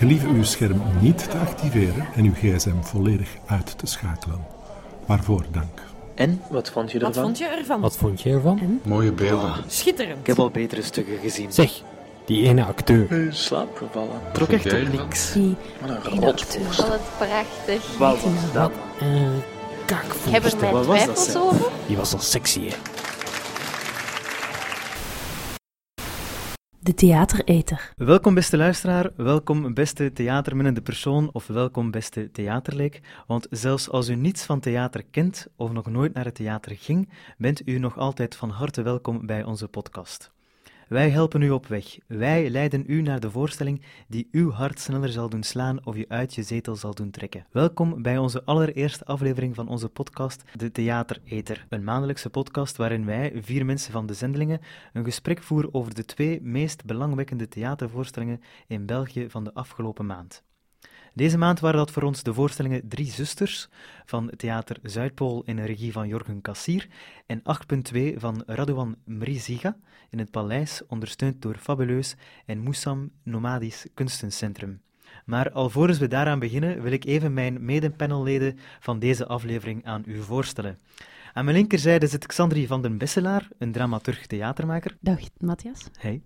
Gelieve uw scherm niet te activeren en uw gsm volledig uit te schakelen. Waarvoor dank. En, wat vond je Wat ervan? vond je ervan? Wat vond je ervan? Mooie beelden. Schitterend. Ik heb al betere stukken gezien. Zeg, die ene acteur. In slaap gevallen. Trok echt op niks. Die Wat een ene vond het prachtig. Wat was dat? Eh, Ik heb er Wat twijfels over. Die was al sexy, hè? De theatereter. Welkom beste luisteraar, welkom beste theaterminnende persoon of welkom beste theaterleek. Want zelfs als u niets van theater kent of nog nooit naar het theater ging, bent u nog altijd van harte welkom bij onze podcast. Wij helpen u op weg. Wij leiden u naar de voorstelling die uw hart sneller zal doen slaan of je uit je zetel zal doen trekken. Welkom bij onze allereerste aflevering van onze podcast De Theatereter. Een maandelijkse podcast waarin wij, vier mensen van de zendelingen, een gesprek voeren over de twee meest belangwekkende theatervoorstellingen in België van de afgelopen maand. Deze maand waren dat voor ons de voorstellingen Drie Zusters van Theater Zuidpool in de regie van Jorgen Kassier en 8.2 van Radouan Mriziga in het Paleis, ondersteund door Fabuleus en Moussam Nomadisch Kunstencentrum. Maar alvorens we daaraan beginnen, wil ik even mijn medepanelleden van deze aflevering aan u voorstellen. Aan mijn linkerzijde zit Xandri van den Besselaar, een dramaturg theatermaker. Dag, Matthias. Hey.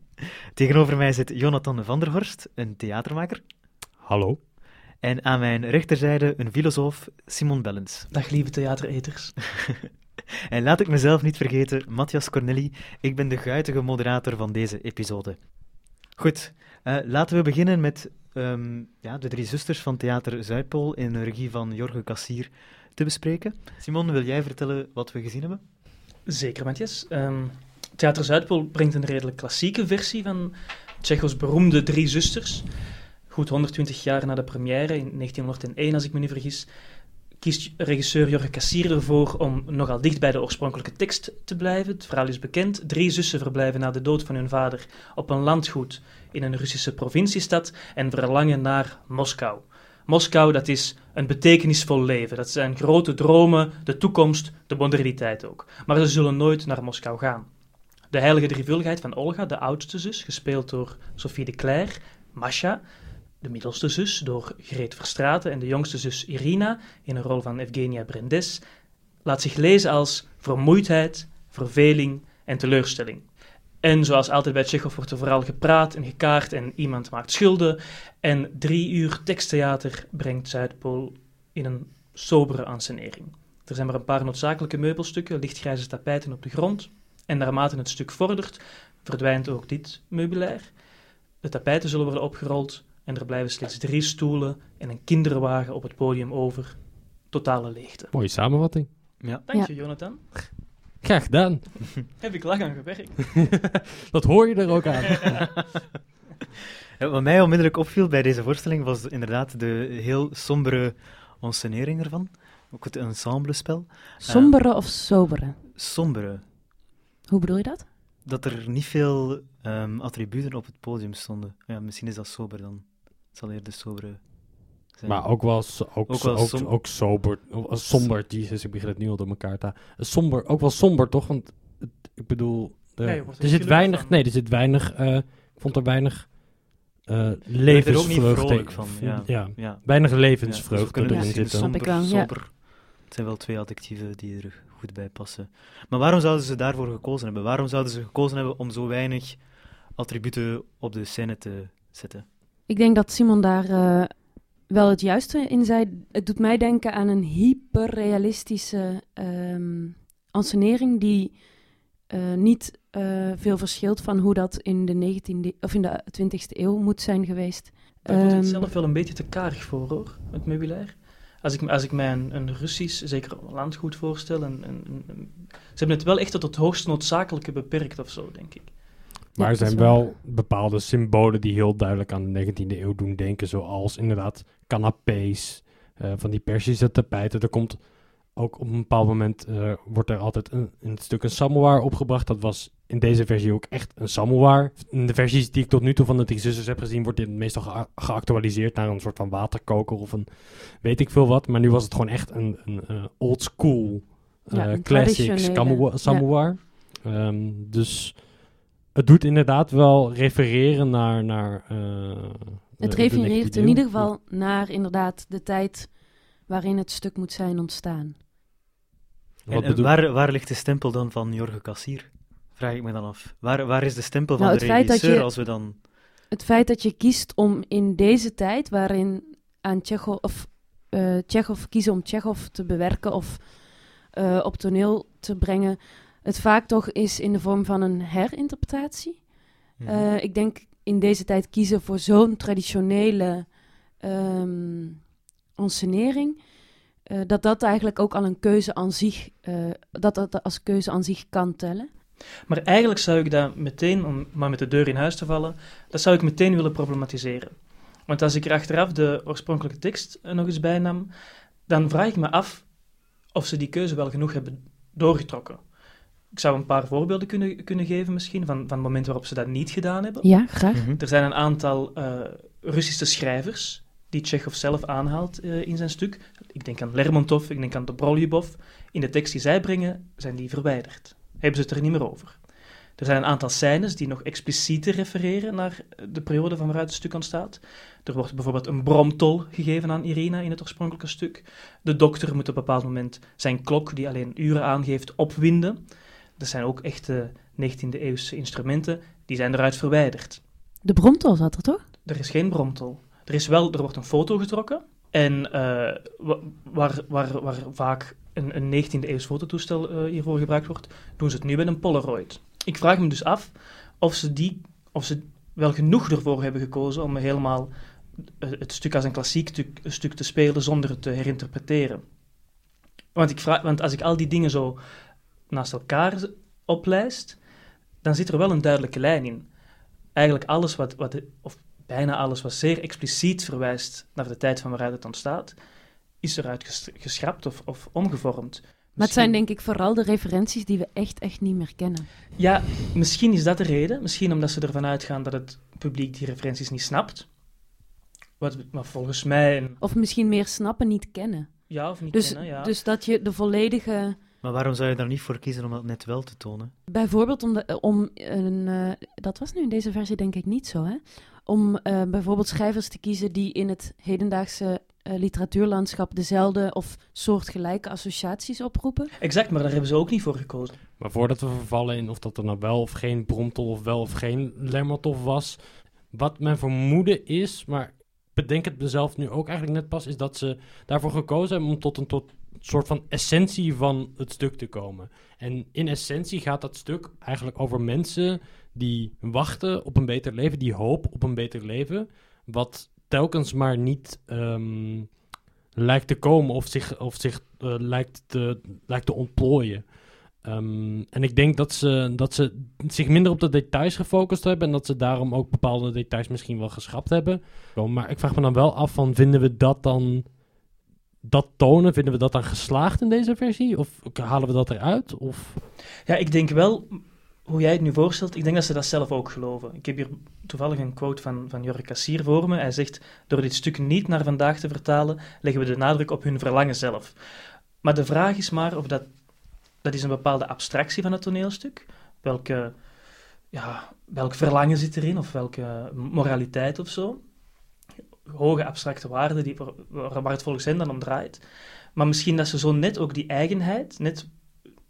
Tegenover mij zit Jonathan van der Horst, een theatermaker. Hallo. En aan mijn rechterzijde een filosoof, Simon Bellens. Dag lieve theatereters. En laat ik mezelf niet vergeten, Matthias Corneli, ik ben de guitige moderator van deze episode. Goed, eh, laten we beginnen met ehm, ja, de drie zusters van Theater Zuidpool in de regie van Jorge Kassier te bespreken. Simon, wil jij vertellen wat we gezien hebben? Zeker, Matthias. Ehm, Theater Zuidpool brengt een redelijk klassieke versie van Tsjechos beroemde Drie Zusters. Goed 120 jaar na de première, in 1901 als ik me niet vergis, kiest regisseur Jorge Kassier ervoor om nogal dicht bij de oorspronkelijke tekst te blijven. Het verhaal is bekend. Drie zussen verblijven na de dood van hun vader op een landgoed in een Russische provinciestad en verlangen naar Moskou. Moskou, dat is een betekenisvol leven. Dat zijn grote dromen, de toekomst, de moderniteit ook. Maar ze zullen nooit naar Moskou gaan. De heilige drievuldigheid van Olga, de oudste zus, gespeeld door Sophie de Cler, Masha, de middelste zus door Greet Verstraeten en de jongste zus Irina, in een rol van Evgenia Brendes, laat zich lezen als vermoeidheid, verveling en teleurstelling. En zoals altijd bij Tsjechov wordt er vooral gepraat en gekaart en iemand maakt schulden. En drie uur teksttheater brengt Zuidpool in een sobere ansenering. Er zijn maar een paar noodzakelijke meubelstukken, lichtgrijze tapijten op de grond. En naarmate het stuk vordert, verdwijnt ook dit meubilair. De tapijten zullen worden opgerold en er blijven slechts drie stoelen en een kinderwagen op het podium over. Totale leegte. Mooie samenvatting. Ja. Dank je, Jonathan. Graag gedaan. Heb ik lang aan gewerkt. Dat hoor je er ook aan. Wat mij onmiddellijk opviel bij deze voorstelling was inderdaad de heel sombere ensenering ervan. Ook het ensemblespel. Sombere of sobere? Sombere. Hoe bedoel je dat? Dat er niet veel ehm, attributen op het podium stonden. Ja, misschien is dat sober dan. Het zal eerder sobere zijn. Maar ook wel, so- ook, Ook ook, wel ook, som- ook sober. Oh, somber, jezus, ik begin het nu al door elkaar te halen. Somber, ook wel somber, toch? Want het- ik bedoel, de- Ja, er er zit weinig, van. nee, er zit weinig, eh, ik vond er weinig eh er ook niet levensvreugde. vrolijk van, ja. ja. ja. weinig Ja, dus we levensvreugde kunnen erin zitten. Somber, wel, ja. sober. Het zijn wel twee adjectieven die er goed bij passen. Maar waarom zouden ze daarvoor gekozen hebben? Waarom zouden ze gekozen hebben om zo weinig attributen op de scène te zetten? Ik denk dat Simon daar eh, wel het juiste in zei. Het doet mij denken aan een hyperrealistische ehm ansenering die eh, niet eh, veel verschilt van hoe dat in de 19e of in de 20e eeuw moet zijn geweest. Daar vond ik het Ehm, zelf wel een beetje te karig voor, hoor, het meubilair. Als ik, als ik mij een, een Russisch, zeker landgoed voorstel, en, en, en- ze hebben het wel echt tot het hoogst noodzakelijke beperkt of zo, denk ik. Maar er zijn wel bepaalde symbolen die heel duidelijk aan de 19e eeuw doen denken. Zoals inderdaad canapés, eh, van die Persische tapijten. Er komt ook op een bepaald moment, eh, wordt er altijd een, een stuk een samovar opgebracht. Dat was in deze versie ook echt een samovar. In de versies die ik tot nu toe van de Drie Zusters heb gezien, wordt dit meestal gea- geactualiseerd naar een soort van waterkoker of een weet ik veel wat. Maar nu was het gewoon echt een, een, eh, old school Ja, een samovar. ja. samovar. Ehm, dus het doet inderdaad wel refereren naar, naar, eh, Het de refereert 19e in ieder geval naar inderdaad de tijd waarin het stuk moet zijn ontstaan. En, waar, waar ligt de stempel dan van Jorge Cassier? Vraag ik me dan af. Waar, waar is de stempel van Nou, de het feit dat regisseur je- als we dan... Het feit dat je kiest om in deze tijd, waarin aan Tsjechov, of, eh Tsjechov kiezen om Tsjechov te bewerken of eh, op toneel te brengen, het vaak toch is in de vorm van een herinterpretatie. Mhm. Eh, ik denk in deze tijd kiezen voor zo'n traditionele eh, dat dat eigenlijk ook al een keuze aan zich, eh, dat dat als keuze aan zich kan tellen. Maar eigenlijk zou ik dat meteen, om maar met de deur in huis te vallen, dat zou ik meteen willen problematiseren. Want als ik er achteraf de oorspronkelijke tekst nog eens bijnam, dan vraag ik me af of ze die keuze wel genoeg hebben doorgetrokken. Ik zou een paar voorbeelden kunnen, kunnen geven misschien, van, van momenten waarop ze dat niet gedaan hebben. Ja, graag. Mhm. Er zijn een aantal eh, Russische schrijvers die Tsjechov zelf aanhaalt eh, in zijn stuk. Ik denk aan Lermontov, ik denk aan Dobroljubov. In de tekst die zij brengen, zijn die verwijderd. Hebben ze het er niet meer over. Er zijn een aantal scènes die nog explicieter refereren naar de periode van waaruit het stuk ontstaat. Er wordt bijvoorbeeld een bromtol gegeven aan Irina in het oorspronkelijke stuk. De dokter moet op een bepaald moment zijn klok, die alleen uren aangeeft, opwinden. Dat zijn ook echte 19e-eeuwse instrumenten, die zijn eruit verwijderd. De bromtol zat er toch? Er is geen bromtol. Er, is wel, er wordt een foto getrokken. En eh, wa- waar, waar, waar vaak een, een 19e-eeuws fototoestel eh, hiervoor gebruikt wordt, doen ze het nu met een Polaroid. Ik vraag me dus af of ze, die, of ze wel genoeg ervoor hebben gekozen om helemaal eh, het stuk als een klassiek stuk, stuk te spelen zonder het te herinterpreteren. Want, ik vraag, want als ik al die dingen zo naast elkaar oplijst, dan zit er wel een duidelijke lijn in. Eigenlijk alles wat, wat of bijna alles wat zeer expliciet verwijst naar de tijd van waaruit het ontstaat, is eruit ges- geschrapt of, of omgevormd. Maar het zijn denk ik vooral de referenties die we echt, echt niet meer kennen. Ja, misschien is dat de reden. Misschien omdat ze ervan uitgaan dat het publiek die referenties niet snapt. Wat, wat volgens mij... Een, Of misschien meer snappen, niet kennen. ja, of niet Dus, kennen, ja. dus dat je de volledige... Maar waarom zou je daar niet voor kiezen om dat net wel te tonen? Bijvoorbeeld om, de, om een... eh, dat was nu in deze versie denk ik niet zo, hè? Om eh, bijvoorbeeld schrijvers te kiezen die in het hedendaagse eh, literatuurlandschap dezelfde of soortgelijke associaties oproepen. Exact, maar daar hebben ze ook niet voor gekozen. Maar voordat we vervallen in of dat er nou wel of geen Bromtol of wel of geen Lermontov was. Wat mijn vermoeden is, maar ik bedenk het mezelf nu ook eigenlijk net pas, is dat ze daarvoor gekozen hebben om tot een tot soort van essentie van het stuk te komen. En in essentie gaat dat stuk eigenlijk over mensen die wachten op een beter leven, die hoop op een beter leven, wat telkens maar niet ehm, lijkt te komen of zich, of zich eh, lijkt, te, lijkt te ontplooien. Ehm, en ik denk dat ze, dat ze zich minder op de details gefocust hebben en dat ze daarom ook bepaalde details misschien wel geschrapt hebben. Maar ik vraag me dan wel af van, vinden we dat dan, dat tonen, vinden we dat dan geslaagd in deze versie? Of halen we dat eruit? Of... Ja, ik denk wel, hoe jij het nu voorstelt, ik denk dat ze dat zelf ook geloven. Ik heb hier toevallig een quote van, van Jorge Cassier voor me. Hij zegt, door dit stuk niet naar vandaag te vertalen, leggen we de nadruk op hun verlangen zelf. Maar de vraag is maar of dat, dat is een bepaalde abstractie van het toneelstuk. Welke, ja, welk verlangen zit erin, of welke moraliteit of zo. Hoge abstracte waarden die, waar het volgens hen dan om draait. Maar misschien dat ze zo net ook die eigenheid, net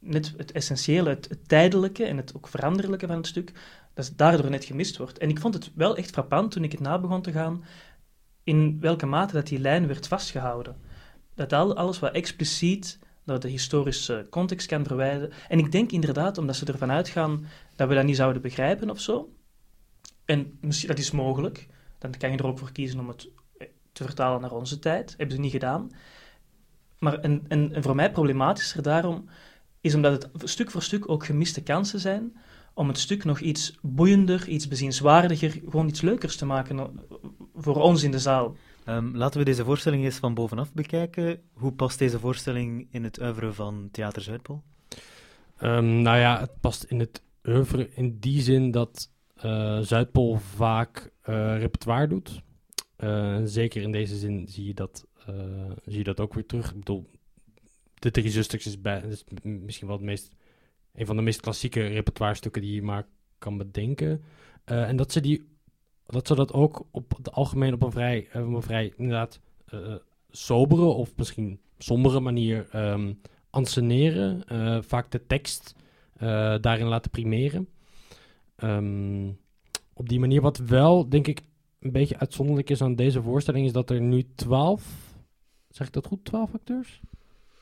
net het essentiële, het, tijdelijke en het ook veranderlijke van het stuk, dat daardoor net gemist wordt. En ik vond het wel echt frappant toen ik het na begon te gaan, in welke mate dat die lijn werd vastgehouden. Dat al, alles wat expliciet dat de historische context kan verwijden. En ik denk inderdaad, omdat ze ervan uitgaan dat we dat niet zouden begrijpen of zo. En misschien, dat is mogelijk. Dan kan je er ook voor kiezen om het eh, te vertalen naar onze tijd. Hebben ze niet gedaan. Maar en, en, en voor mij problematischer daarom is omdat het stuk voor stuk ook gemiste kansen zijn om het stuk nog iets boeiender, iets bezienswaardiger, gewoon iets leukers te maken eh, voor ons in de zaal. Ehm, laten we deze voorstelling eens van bovenaf bekijken. Hoe past deze voorstelling in het oeuvre van Theater Zuidpool? Ehm, nou ja, het past in het oeuvre in die zin dat Zuidpool vaak eh, repertoire doet. Eh, zeker in deze zin zie je, dat, eh, zie je dat ook weer terug. Ik bedoel, de drie zusters is, misschien wel het meest, een van de meest klassieke repertoire stukken die je maar kan bedenken. Eh, en dat ze die dat ze dat ook op het algemeen op een vrij, eh, op een vrij inderdaad eh, sobere of misschien sombere manier ehm anseneren. Eh, vaak de tekst eh, daarin laten primeren. Ehm, op die manier, wat wel denk ik een beetje uitzonderlijk is aan deze voorstelling, is dat er nu twaalf, zeg ik dat goed, twaalf acteurs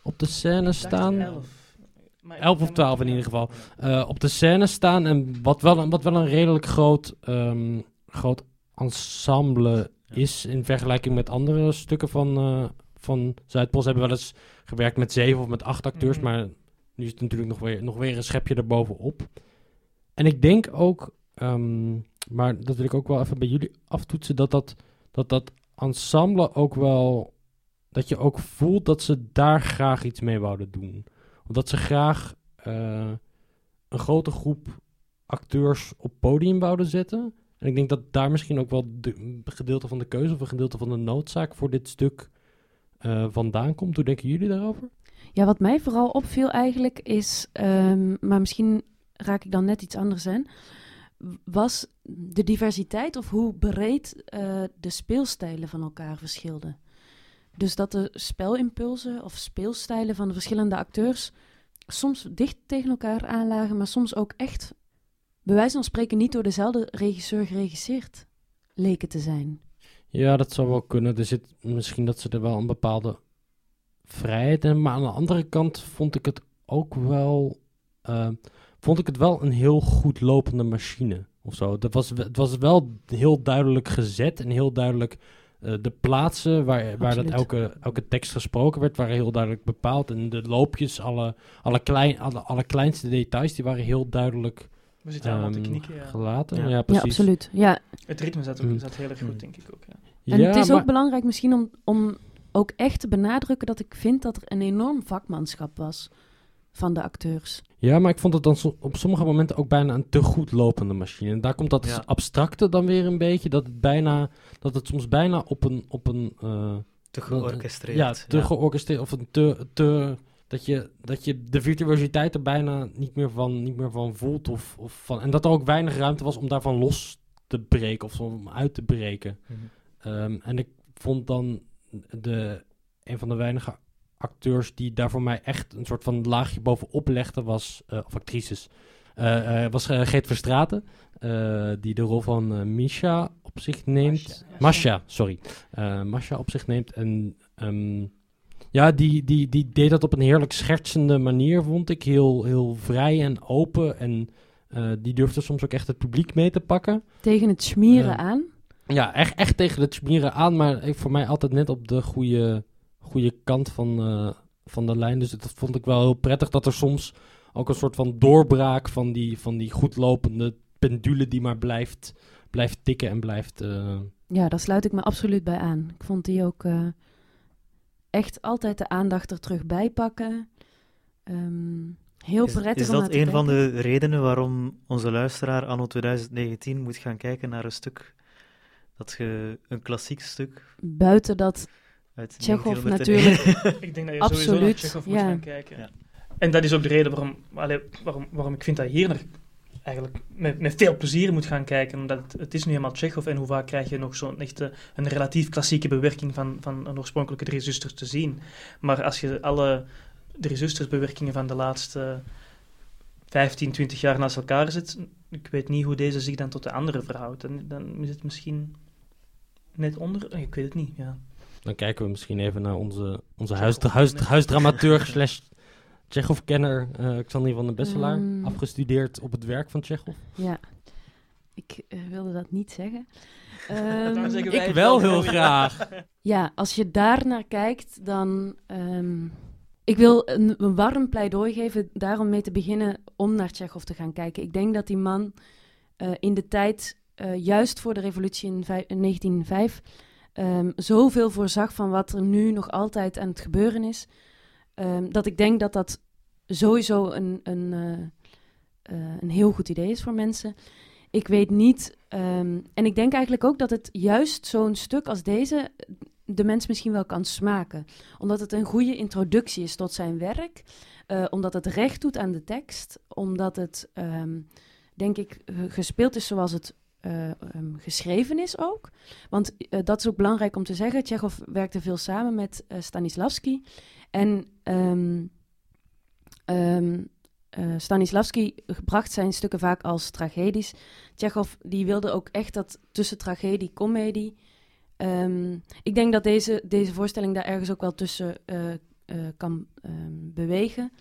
op de scène staan. Elf. Maar 11 of 12 in ieder geval. eh, op de scène staan. En wat wel, een- wat wel een redelijk groot, ehm, groot ensemble is in vergelijking met andere stukken van, eh van Zuidpool. Ze hebben wel eens gewerkt met zeven of met acht acteurs, Mhm. maar nu is het natuurlijk nog weer, nog weer een schepje erbovenop. En ik denk ook, ehm, maar dat wil ik ook wel even bij jullie aftoetsen, dat dat, dat, dat ensemble ook wel, dat je ook voelt dat ze daar graag iets mee wouden doen omdat ze graag eh, een grote groep acteurs op podium wouden zetten. En ik denk dat daar misschien ook wel de, een gedeelte van de keuze of een gedeelte van de noodzaak voor dit stuk eh, vandaan komt. Hoe denken jullie daarover? Ja, wat mij vooral opviel eigenlijk is, ehm, maar misschien raak ik dan net iets anders aan, was de diversiteit of hoe breed eh, de speelstijlen van elkaar verschilden. Dus dat de spelimpulsen of speelstijlen van de verschillende acteurs soms dicht tegen elkaar aanlagen, maar soms ook echt, bij wijze van spreken, niet door dezelfde regisseur geregisseerd leken te zijn. Ja, dat zou wel kunnen. Er zit misschien dat ze er wel een bepaalde vrijheid hebben. Maar aan de andere kant vond ik het ook wel. eh, vond ik het wel een heel goed lopende machine. Of zo. Dat was, het was wel heel duidelijk gezet en heel duidelijk. eh, de plaatsen waar, waar dat elke, elke tekst gesproken werd, waren heel duidelijk bepaald. En de loopjes, alle, alle, klein, alle, alle kleinste details, die waren heel duidelijk We zitten allemaal te ehm, knikken, ja. gelaten. Ja. Ja, Ja, precies. absoluut. Ja, Het ritme zat, ook, Mm. zat heel erg goed, Mm. denk ik ook. Ja. En Ja, het is maar- ook belangrijk misschien om, om ook echt te benadrukken dat ik vind dat er een enorm vakmanschap was van de acteurs. Ja, maar ik vond het dan so- op sommige momenten ook bijna een te goed lopende machine. En daar komt dat Ja. abstracte dan weer een beetje. Dat het, bijna, dat het soms bijna op een. Op een eh, Te georchestreerd. ja, te georchestreerd. Of een te. te dat, je, dat je de virtuositeit er bijna niet meer van, niet meer van voelt. Of, of van, en dat er ook weinig ruimte was om daarvan los te breken. Of om uit te breken. Mhm. Ehm, en ik vond dan de, een van de weinige acteurs die daar voor mij echt een soort van laagje bovenop legde, was, eh, of actrices, eh, eh, was Geet Verstraten, die de rol van Misha op zich neemt. Masha, sorry. Masha op zich neemt. En ehm, ja, die, die, die deed dat op een heerlijk schertsende manier, vond ik. Heel, heel vrij en open. En die durfde soms ook echt het publiek mee te pakken. Tegen het smeren Ja. aan. Ja, echt, echt tegen het smieren aan, maar ik- voor mij altijd net op de goede, goede kant van, eh, van de lijn. Dus dat vond ik wel heel prettig dat er soms ook een soort van doorbraak van die, van die goed lopende pendule die maar blijft, blijft tikken en blijft... eh, Ja, daar sluit ik me absoluut bij aan. Ik vond die ook eh, echt altijd de aandacht er terug bij pakken. Ehm, heel Is, prettig is naar dat een van de redenen waarom onze luisteraar anno 2019 moet gaan kijken naar een stuk, dat je, een klassiek stuk Buiten dat uit Chekhov 1901 Ik denk dat je sowieso naar Absoluut, Chekhov moet ja. gaan kijken. Ja. En dat is ook de reden waarom, allee, waarom, waarom ik vind dat je hier eigenlijk met, met veel plezier moet gaan kijken. Omdat het, het is nu eenmaal Chekhov en hoe vaak krijg je nog zo'n echte, een relatief klassieke bewerking van, van een oorspronkelijke Drie Zusters te zien. Maar als je alle Drie Zusters bewerkingen van de laatste 15, 20 jaar naast elkaar zet, ik weet niet hoe deze zich dan tot de andere verhoudt. Dan, dan is het misschien net onder, ik weet het niet, ja. Dan kijken we misschien even naar onze, onze huis, Chekhov. huis, huisdramaturg slash Tsjechov-kenner Xander van den Besselaar. Mm. Afgestudeerd op het werk van Tsjechov. Ja, ik eh, wilde dat niet zeggen. Ehm, wij Ik wel heel graag. Ja, als je daar naar kijkt, dan. ehm, ik wil een, een warm pleidooi geven daarom mee te beginnen om naar Tsjechov te gaan kijken. Ik denk dat die man eh, in de tijd, eh, juist voor de revolutie in 1905, ehm, zoveel voorzag van wat er nu nog altijd aan het gebeuren is. ehm, dat ik denk dat dat sowieso een, een, eh, eh, een heel goed idee is voor mensen. Ik weet niet, ehm, en ik denk eigenlijk ook dat het juist zo'n stuk als deze de mens misschien wel kan smaken. Omdat het een goede introductie is tot zijn werk. eh, omdat het recht doet aan de tekst. Omdat het, denk ik, ge- gespeeld is zoals het eh, ehm, geschreven is ook. Want eh, dat is ook belangrijk om te zeggen. Tsjechov werkte veel samen met eh, Stanislavski. En ehm, ehm, eh, Stanislavski bracht zijn stukken vaak als tragedies. Tsjechov die wilde ook echt dat tussen tragedie comedie. Ik denk dat deze, deze voorstelling daar ergens ook wel tussen kan bewegen.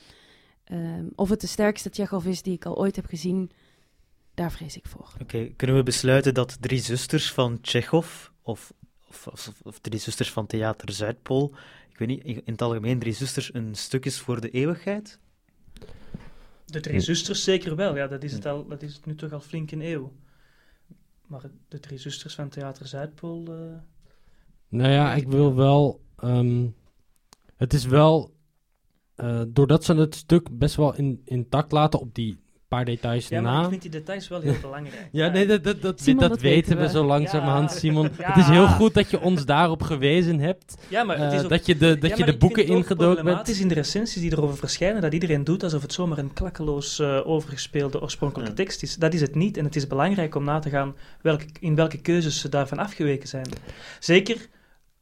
Of het de sterkste Tsjechov is die ik al ooit heb gezien, daar vrees ik voor. Oké, kunnen we besluiten dat Drie Zusters van Tsjechov, of, of, of, of Drie Zusters van Theater Zuidpool, ik weet niet, in het algemeen Drie Zusters een stuk is voor de eeuwigheid? De Drie Zusters zeker wel, ja, dat is het, al, dat is het nu toch al flink een eeuw. Maar de Drie Zusters van Theater Zuidpool... eh, Nou ja, ik wil wel. ehm, het is wel. eh, doordat ze het stuk best wel in, intact laten op die paar details Ja, maar na. ik vind die details wel heel belangrijk. Ja, nee, dat, dat, dat, Simon, dat dat weten we we. zo langzamerhand, Ja. Simon. Ja. Het is heel goed dat je ons daarop gewezen hebt. Ja, maar het eh, is ook... dat je de, dat Ja, je maar de boeken het ingedoken bent. problematisch in de recensies die erover verschijnen, dat iedereen doet alsof het zomaar een klakkeloos eh, overgespeelde oorspronkelijke Ja. tekst is. Dat is het niet. En het is belangrijk om na te gaan welke, in welke keuzes ze daarvan afgeweken zijn. Zeker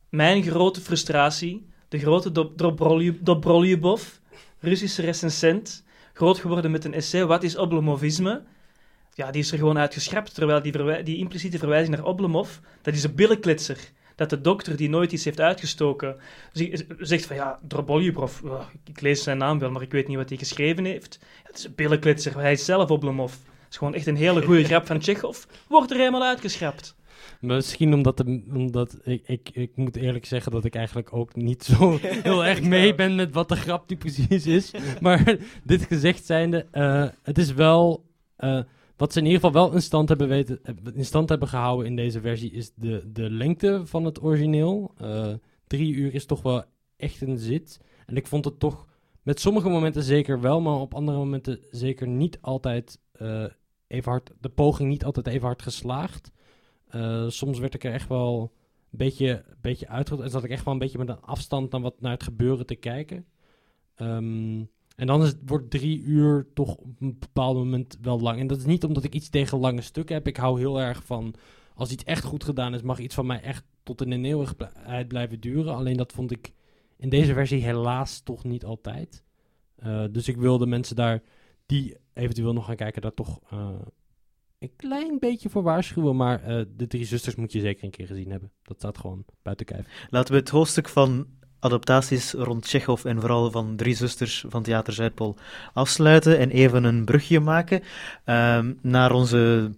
mijn grote frustratie, de grote Dob- Dobrolju- Dobroljubov, Russische recensent, groot geworden met een essay, wat is Oblomovisme? Ja, die is er gewoon uitgeschrapt, terwijl die, die impliciete verwijzing naar Oblomov, dat is een billenkletser. Dat de dokter die nooit iets heeft uitgestoken, zegt van ja, Droboljubov, ja, ik- lees zijn naam wel, maar ik weet niet wat hij geschreven heeft. Het is een billenkletser, hij is zelf Oblomov. Het is gewoon echt een hele goede grap van Tsjechov. Wordt er helemaal uitgeschrapt. Misschien omdat, de, omdat ik, ik, ik moet eerlijk zeggen dat ik eigenlijk ook niet zo heel erg mee ben met wat de grap nu precies is. Maar dit gezegd zijnde, eh, het is wel. eh, wat ze in ieder geval wel in stand hebben, weten, in stand hebben gehouden in deze versie is de, de lengte van het origineel. Eh, drie uur is toch wel echt een zit. En ik vond het toch met sommige momenten zeker wel, maar op andere momenten zeker niet altijd even hard. De poging niet altijd even hard geslaagd. Eh, soms werd ik er echt wel een beetje, beetje uitgerold. En zat ik echt wel een beetje met een afstand naar, wat, naar het gebeuren te kijken. Ehm, en dan is, wordt drie uur toch op een bepaald moment wel lang. En dat is niet omdat ik iets tegen lange stukken heb. Ik hou heel erg van... Als iets echt goed gedaan is, mag iets van mij echt tot in de eeuwigheid blijven duren. Alleen dat vond ik in deze versie helaas toch niet altijd. Eh, dus ik wilde mensen daar die eventueel nog gaan kijken, daar toch eh, een klein beetje voor waarschuwen. Maar eh, de drie zusters moet je zeker een keer gezien hebben. Dat staat gewoon buiten kijf. Laten we het hoofdstuk van adaptaties rond Tsjechov en vooral van Drie Zusters van Theater Zuidpool afsluiten en even een brugje maken ehm, naar onze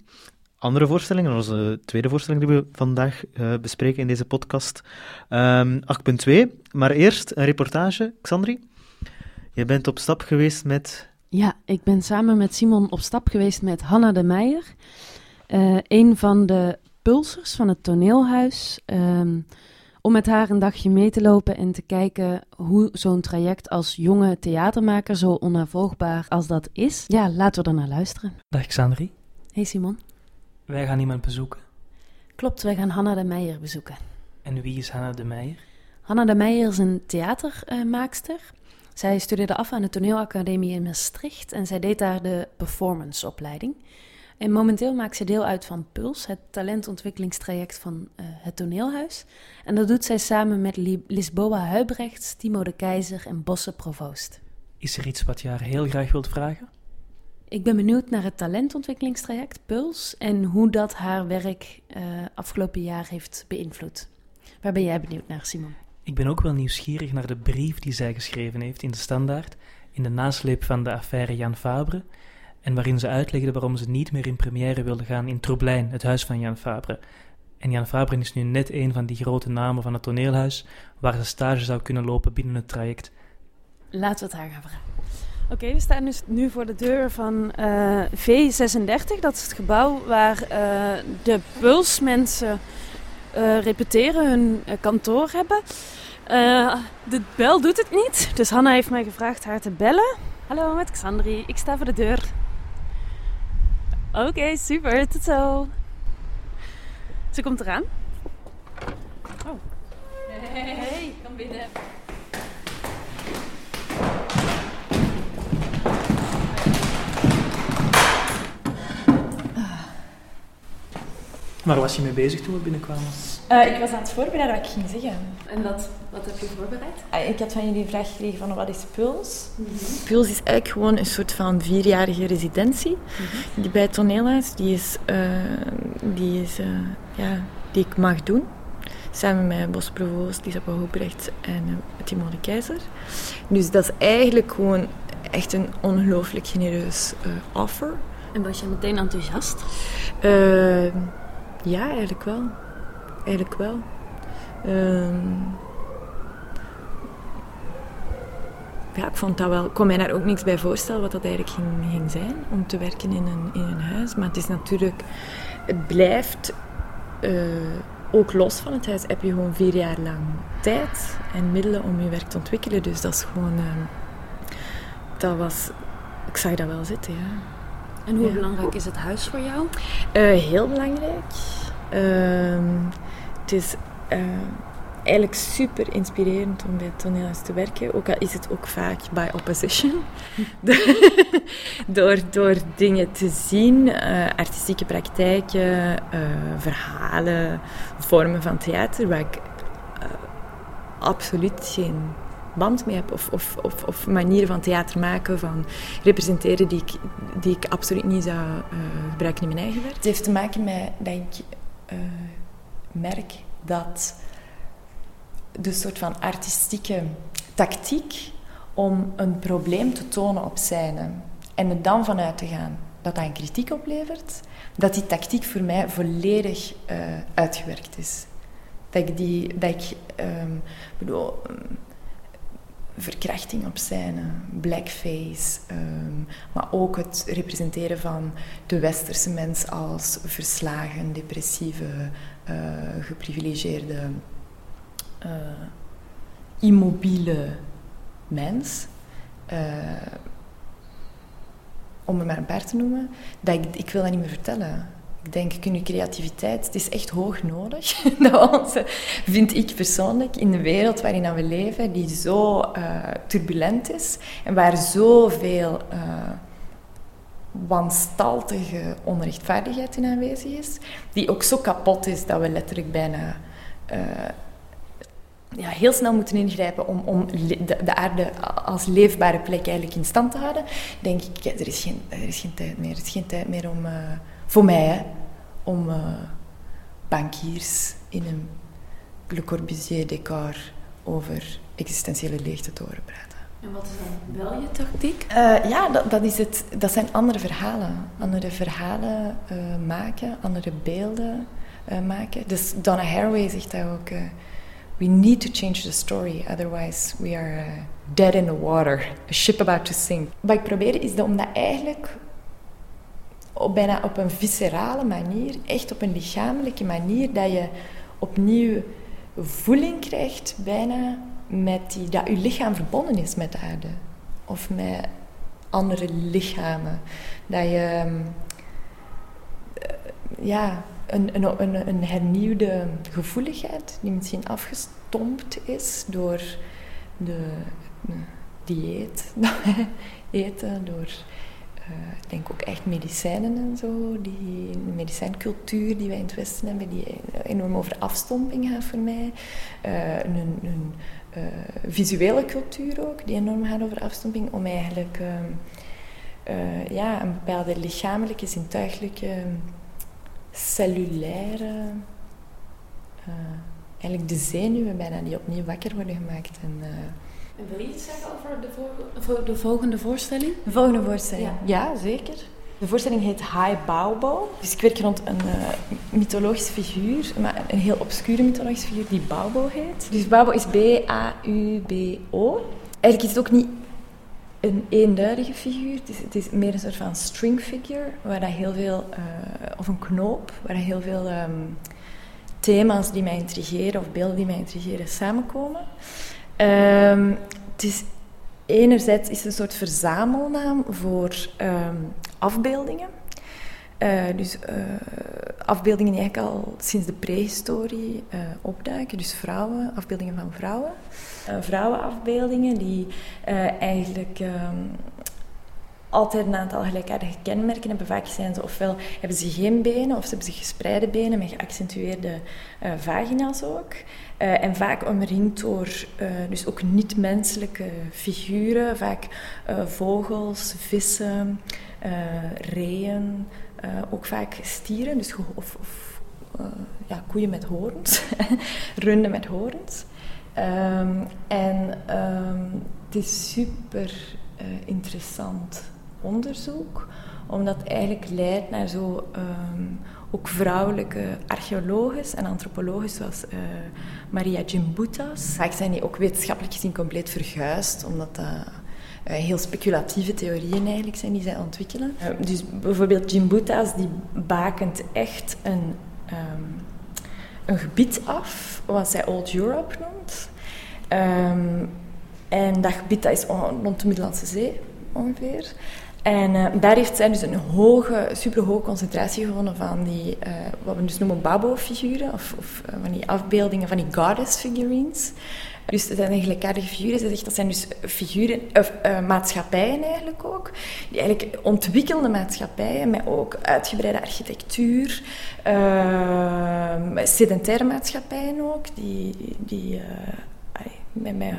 andere voorstelling, naar onze tweede voorstelling die we vandaag eh, bespreken in deze podcast, Ehm 8.2. Maar eerst een reportage, Xandri. Je bent op stap geweest met... Ja, ik ben samen met Simon op stap geweest met Hanna de Meijer. eh, een van de pulsers van het toneelhuis. ehm, om met haar een dagje mee te lopen en te kijken hoe zo'n traject als jonge theatermaker, zo onnavolgbaar als dat is. Ja, laten we er naar luisteren. Dag Xandri, Hey Simon. wij gaan iemand bezoeken. Klopt, wij gaan Hanna de Meijer bezoeken. En wie is Hanna de Meijer? Hanna de Meijer is een theatermaakster. Zij studeerde af aan de toneelacademie in Maastricht en zij deed daar de performanceopleiding. En momenteel maakt ze deel uit van Puls, het talentontwikkelingstraject van eh, het toneelhuis. En dat doet zij samen met Li- Lisboa Huibrechts, Timo de Keizer en Bosse Provoost. Is er iets wat je haar heel graag wilt vragen? Ik ben benieuwd naar het talentontwikkelingstraject Puls en hoe dat haar werk eh, afgelopen jaar heeft beïnvloed. Waar ben jij benieuwd naar, Simon? Ik ben ook wel nieuwsgierig naar de brief die zij geschreven heeft in de Standaard, in de nasleep van de affaire Jan Fabre, en waarin ze uitlegde waarom ze niet meer in première wilde gaan in Troublein, het huis van Jan Fabre. En Jan Fabre is nu net een van die grote namen van het toneelhuis, waar ze stage zou kunnen lopen binnen het traject. Laten we het haar gaan vragen. Oké, we staan dus nu voor de deur van eh, V36. Dat is het gebouw waar eh, de pulsmensen repeteren, hun eh, kantoor hebben. Eh, de bel doet het niet, dus Hanna heeft mij gevraagd haar te bellen. Hallo, met Xandri. Ik sta voor de deur. Oké, super. Tot zo. Ze komt eraan. Oh. Hey, kom binnen. Waar was je mee bezig toen we binnenkwamen? Eh, ik was aan het voorbereiden wat ik ging zeggen. En wat, wat heb je voorbereid? Ah, Ik had van jullie de vraag gekregen van wat is Puls? Puls is eigenlijk gewoon een soort van vierjarige residentie die bij het toneelhuis, die is, eh, die, is eh, ja, die ik mag doen. Samen met Bos Provoost, Isabel Hoebrecht en uh, Timo de Keizer. Dus dat is eigenlijk gewoon echt een ongelooflijk genereus offer. En was je meteen enthousiast? Ja, eigenlijk wel. Eigenlijk wel. Ehm, ja, ik vond dat wel. Kon mij daar ook niks bij voorstellen wat dat eigenlijk ging, ging zijn om te werken in een, in een huis. Maar het is natuurlijk, het blijft. eh, ook los van het huis heb je gewoon vier jaar lang tijd en middelen om je werk te ontwikkelen. Dus dat is gewoon. ehm, dat was. Ik zag dat wel zitten, ja. En hoe Ja. belangrijk is het huis voor jou? Eh, heel belangrijk. Ehm, het is eh, eigenlijk super inspirerend om bij het toneelhuis te werken. Ook al is het ook vaak by opposition. door, door dingen te zien, eh, artistieke praktijken, verhalen, vormen van theater, waar ik absoluut geen band mee heb. Of, of, of, of manieren van theater maken, van representeren die ik, die ik absoluut niet zou eh, gebruiken in mijn eigen werk. Het heeft te maken met dat ik eh, merk dat de soort van artistieke tactiek om een probleem te tonen op scène en er dan vanuit te gaan dat dat een kritiek oplevert, dat die tactiek voor mij volledig eh, uitgewerkt is. Dat ik die, dat ik, ehm, bedoel, verkrachting op scène, blackface, ehm, maar ook het representeren van de westerse mens als verslagen, depressieve, eh, geprivilegeerde, immobiele mens. eh, om er maar een paar te noemen, dat ik, ik wil dat niet meer vertellen. Ik denk, kun je creativiteit, het is echt hoog nodig. dat onze, vind ik persoonlijk, in de wereld waarin we leven, die zo eh, turbulent is en waar zoveel uh, wanstaltige onrechtvaardigheid in aanwezig is, die ook zo kapot is dat we letterlijk bijna uh, ja, heel snel moeten ingrijpen om, om de, de, aarde als leefbare plek eigenlijk in stand te houden, denk ik, er, is geen, er is geen tijd meer. Er is geen tijd meer om, voor mij, hè, om uh, bankiers in een Le Corbusier-decor over existentiële leegte te horen praten. En wat is dan wel je tactiek? Uh, ja, dat, dat, is het, dat zijn andere verhalen. Andere verhalen maken, andere beelden maken. Dus Donna Haraway zegt dat ook... We need to change the story, otherwise we are dead in the water, a ship about to sink. Wat ik probeer is om dat eigenlijk op, bijna op een viscerale manier, echt op een lichamelijke manier, dat je opnieuw voeling krijgt, bijna met die, dat je lichaam verbonden is met de aarde. Of met andere lichamen. Dat je uh, ja, een, een, een, hernieuwde gevoeligheid die misschien afgestompt is door de, dieet eten, door ik denk ook echt medicijnen en zo, die medicijncultuur die wij in het Westen hebben, die enorm over afstomping gaat voor mij. Uh, een, uh, visuele cultuur ook, die enorm gaat over afstomping, om eigenlijk ja, een bepaalde lichamelijke, zintuigelijke cellulaire, eigenlijk de zenuwen bijna die opnieuw wakker worden gemaakt. En, en wil je iets zeggen over de, voor, de volgende voorstelling? De volgende voorstelling, ja. ja. zeker. De voorstelling heet High Baobo. Dus ik werk rond een uh, mythologische figuur, maar een heel obscure mythologische figuur die Baobo heet. Dus Baobo is B-A-U-B-O. Eigenlijk is het ook niet een eenduidige figuur. Het is, het is, meer een soort van string figure, waar dat heel veel, uh, of een knoop, waar heel veel um, thema's die mij intrigeren of beelden die mij intrigeren samenkomen. Um, het is, enerzijds is een soort verzamelnaam voor um, afbeeldingen. Uh, dus uh, afbeeldingen die eigenlijk al sinds de prehistorie uh, opduiken. Dus vrouwen, afbeeldingen van vrouwen. vrouwenafbeeldingen die eigenlijk um, altijd een aantal gelijkaardige kenmerken hebben. Vaak zijn ze ofwel hebben ze geen benen of ze hebben ze gespreide benen met geaccentueerde vagina's ook. Uh, en vaak omringd door uh, dus ook niet-menselijke figuren, vaak vogels, vissen, reeën, ook vaak stieren, dus of, of ja, koeien met horens, runden met horens. Um, en um, het is super interessant onderzoek, omdat het eigenlijk leidt naar zo um, ook vrouwelijke archeologen en antropologen zoals uh, Maria Gimbutas. Vaak zijn die ook wetenschappelijk gezien compleet verguisd, omdat dat uh, heel speculatieve theorieën eigenlijk zijn die zij ontwikkelen. Uh, dus bijvoorbeeld Gimbutas die bakent echt een, um, een gebied af, wat zij Old Europe noemt. Um, en dat gebied dat is rond de Middellandse Zee ongeveer. En uh, daar heeft zij dus een hoge, superhoge concentratie gevonden van die, uh, wat we dus noemen babo-figuren, of, of uh, van die afbeeldingen van die goddess figurines. Dus dat zijn gelijkaardige figuren. Ze dat zijn dus figuren, of maatschappijen eigenlijk ook, die eigenlijk ontwikkelde maatschappijen met ook uitgebreide architectuur, sedentaire maatschappijen ook, die, die met, met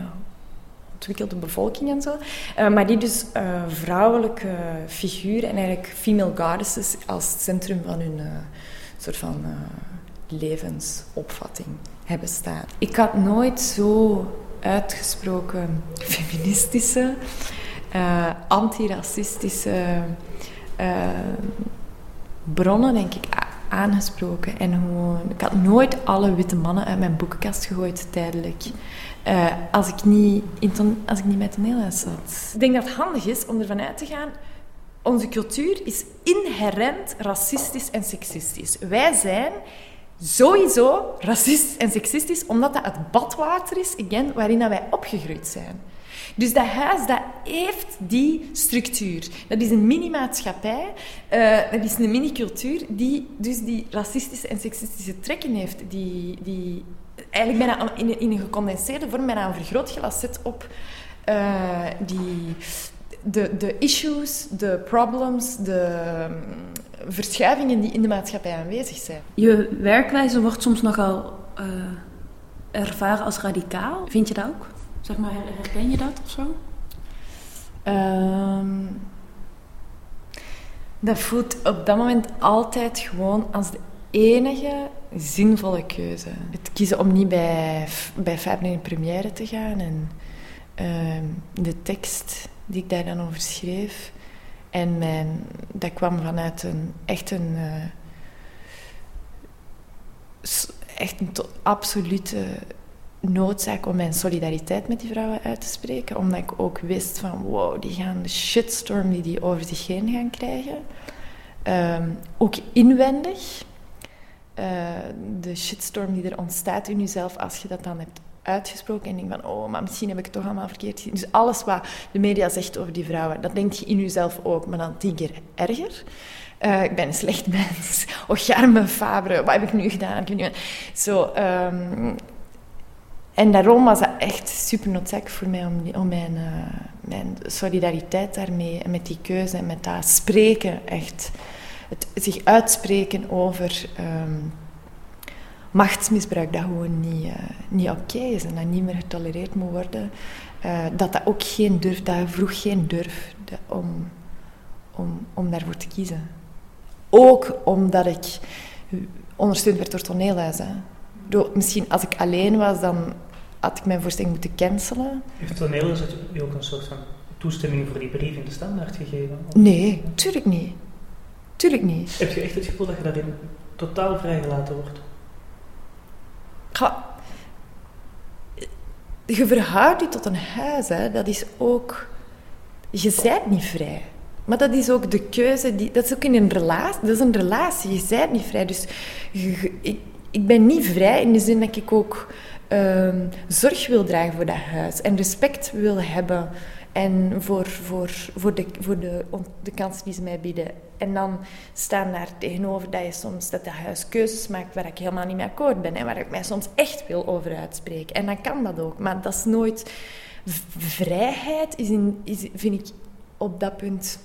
ontwikkelde bevolking en zo. Uh, maar die dus uh, vrouwelijke figuren en eigenlijk female goddesses als centrum van hun uh, soort van levensopvatting hebben staan. Ik had nooit zo uitgesproken feministische, antiracistische bronnen, denk ik, aangesproken. En gewoon, ik had nooit alle witte mannen uit mijn boekenkast gegooid tijdelijk. Uh, als, ik niet in als ik niet bij toneelhuis zat. Ik denk dat het handig is om ervan uit te gaan... Onze cultuur is inherent racistisch en seksistisch. Wij zijn sowieso racistisch en seksistisch omdat dat het badwater is, again, waarin dat wij opgegroeid zijn. Dus dat huis dat heeft die structuur. Dat is een mini-maatschappij, uh, dat is een mini-cultuur die dus die racistische en seksistische trekken heeft, die, die eigenlijk bijna in, in een gecondenseerde vorm bijna een vergrootglas zet op uh, die, de, de issues, de problems, de um, verschuivingen die in de maatschappij aanwezig zijn. Je werkwijze wordt soms nogal uh, ervaren als radicaal. Vind je dat ook? Zeg maar, herken je dat of zo? Um, dat voelt op dat moment altijd gewoon als de enige zinvolle keuze. Het kiezen om niet bij, bij Fab in première te gaan en uh, de tekst die ik daar dan over schreef. En mijn, dat kwam vanuit een echt een, uh, echt een absolute noodzaak om mijn solidariteit met die vrouwen uit te spreken. Omdat ik ook wist van wow, die gaan de shitstorm die die over zich heen gaan krijgen. Um, ook inwendig. Uh, de shitstorm die er ontstaat in jezelf als je dat dan hebt uitgesproken en denk van, oh, maar misschien heb ik het toch allemaal verkeerd gezien. Dus alles wat de media zegt over die vrouwen, dat denk je in jezelf ook, maar dan tien keer erger. Uh, ik ben een slecht mens. Oh, Garme Fabre, wat heb ik nu gedaan? Ik. Zo, um, en daarom was dat echt super noodzakelijk voor mij om, om mijn, uh, mijn solidariteit daarmee en met die keuze en met dat spreken echt het zich uitspreken over um, machtsmisbruik, dat gewoon niet, uh, niet oké is en dat niet meer getolereerd moet worden. Uh, dat dat ook geen durf, dat vroeg geen durf om, om, om daarvoor te kiezen. Ook omdat ik ondersteund werd door toneelhuizen. Door, misschien als ik alleen was, dan had ik mijn voorstelling moeten cancelen. Heeft toneelhuis u ook een soort van toestemming voor die brief in de standaard gegeven? Nee, tuurlijk niet. Tuurlijk niet. Heb je echt het gevoel dat je daarin totaal vrijgelaten wordt? Ja, je verhoudt je tot een huis, hè. dat is ook... Je bent niet vrij. Maar dat is ook de keuze, die, dat is ook in een relatie. Dat is een relatie, je bent niet vrij. Dus je, ik, ik ben niet vrij in de zin dat ik ook um, zorg wil dragen voor dat huis. En respect wil hebben en voor, voor, voor, de, voor de, de kansen die ze mij bieden. En dan staan daar tegenover dat je soms dat, dat huis keuzes maakt waar ik helemaal niet mee akkoord ben en waar ik mij soms echt wil over uitspreken. En dan kan dat ook, maar dat is nooit. Vrijheid is, in, is vind ik op dat punt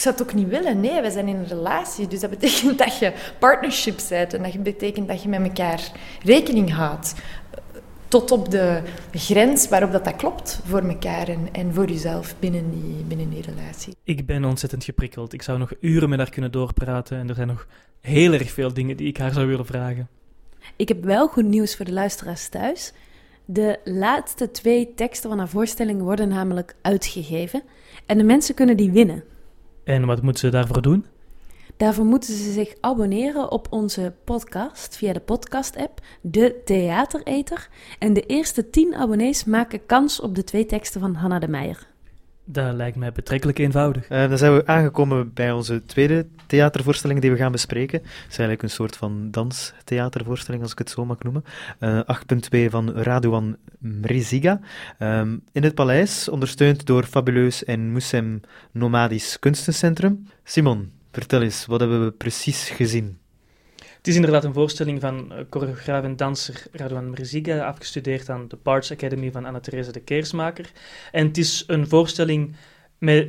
ik zou het ook niet willen. Nee, we zijn in een relatie. Dus dat betekent dat je partnership bent. En dat betekent dat je met elkaar rekening houdt. Tot op de grens waarop dat, dat klopt voor elkaar en, en voor jezelf binnen die, binnen die relatie. Ik ben ontzettend geprikkeld. Ik zou nog uren met haar kunnen doorpraten. En er zijn nog heel erg veel dingen die ik haar zou willen vragen. Ik heb wel goed nieuws voor de luisteraars thuis. De laatste twee teksten van haar voorstelling worden namelijk uitgegeven. En de mensen kunnen die winnen. En wat moeten ze daarvoor doen? Daarvoor moeten ze zich abonneren op onze podcast via de podcast-app, De Theatereter. En de eerste tien abonnees maken kans op de twee teksten van Hanna de Meijer. Dat lijkt mij betrekkelijk eenvoudig. Eh, dan zijn we aangekomen bij onze tweede theatervoorstelling die we gaan bespreken. Het is eigenlijk een soort van danstheatervoorstelling, als ik het zo mag noemen. Eh 8.2 van Radouan Mreziga. Ehm, in het paleis, ondersteund door Fabuleus en Moussem Nomadisch Kunstencentrum. Simon, vertel eens, wat hebben we precies gezien? Het is inderdaad een voorstelling van eh, choreograaf en danser Radwan Mreziga, afgestudeerd aan de Parts Academy van Anna-Therese de Keersmaker. En het is een voorstelling met,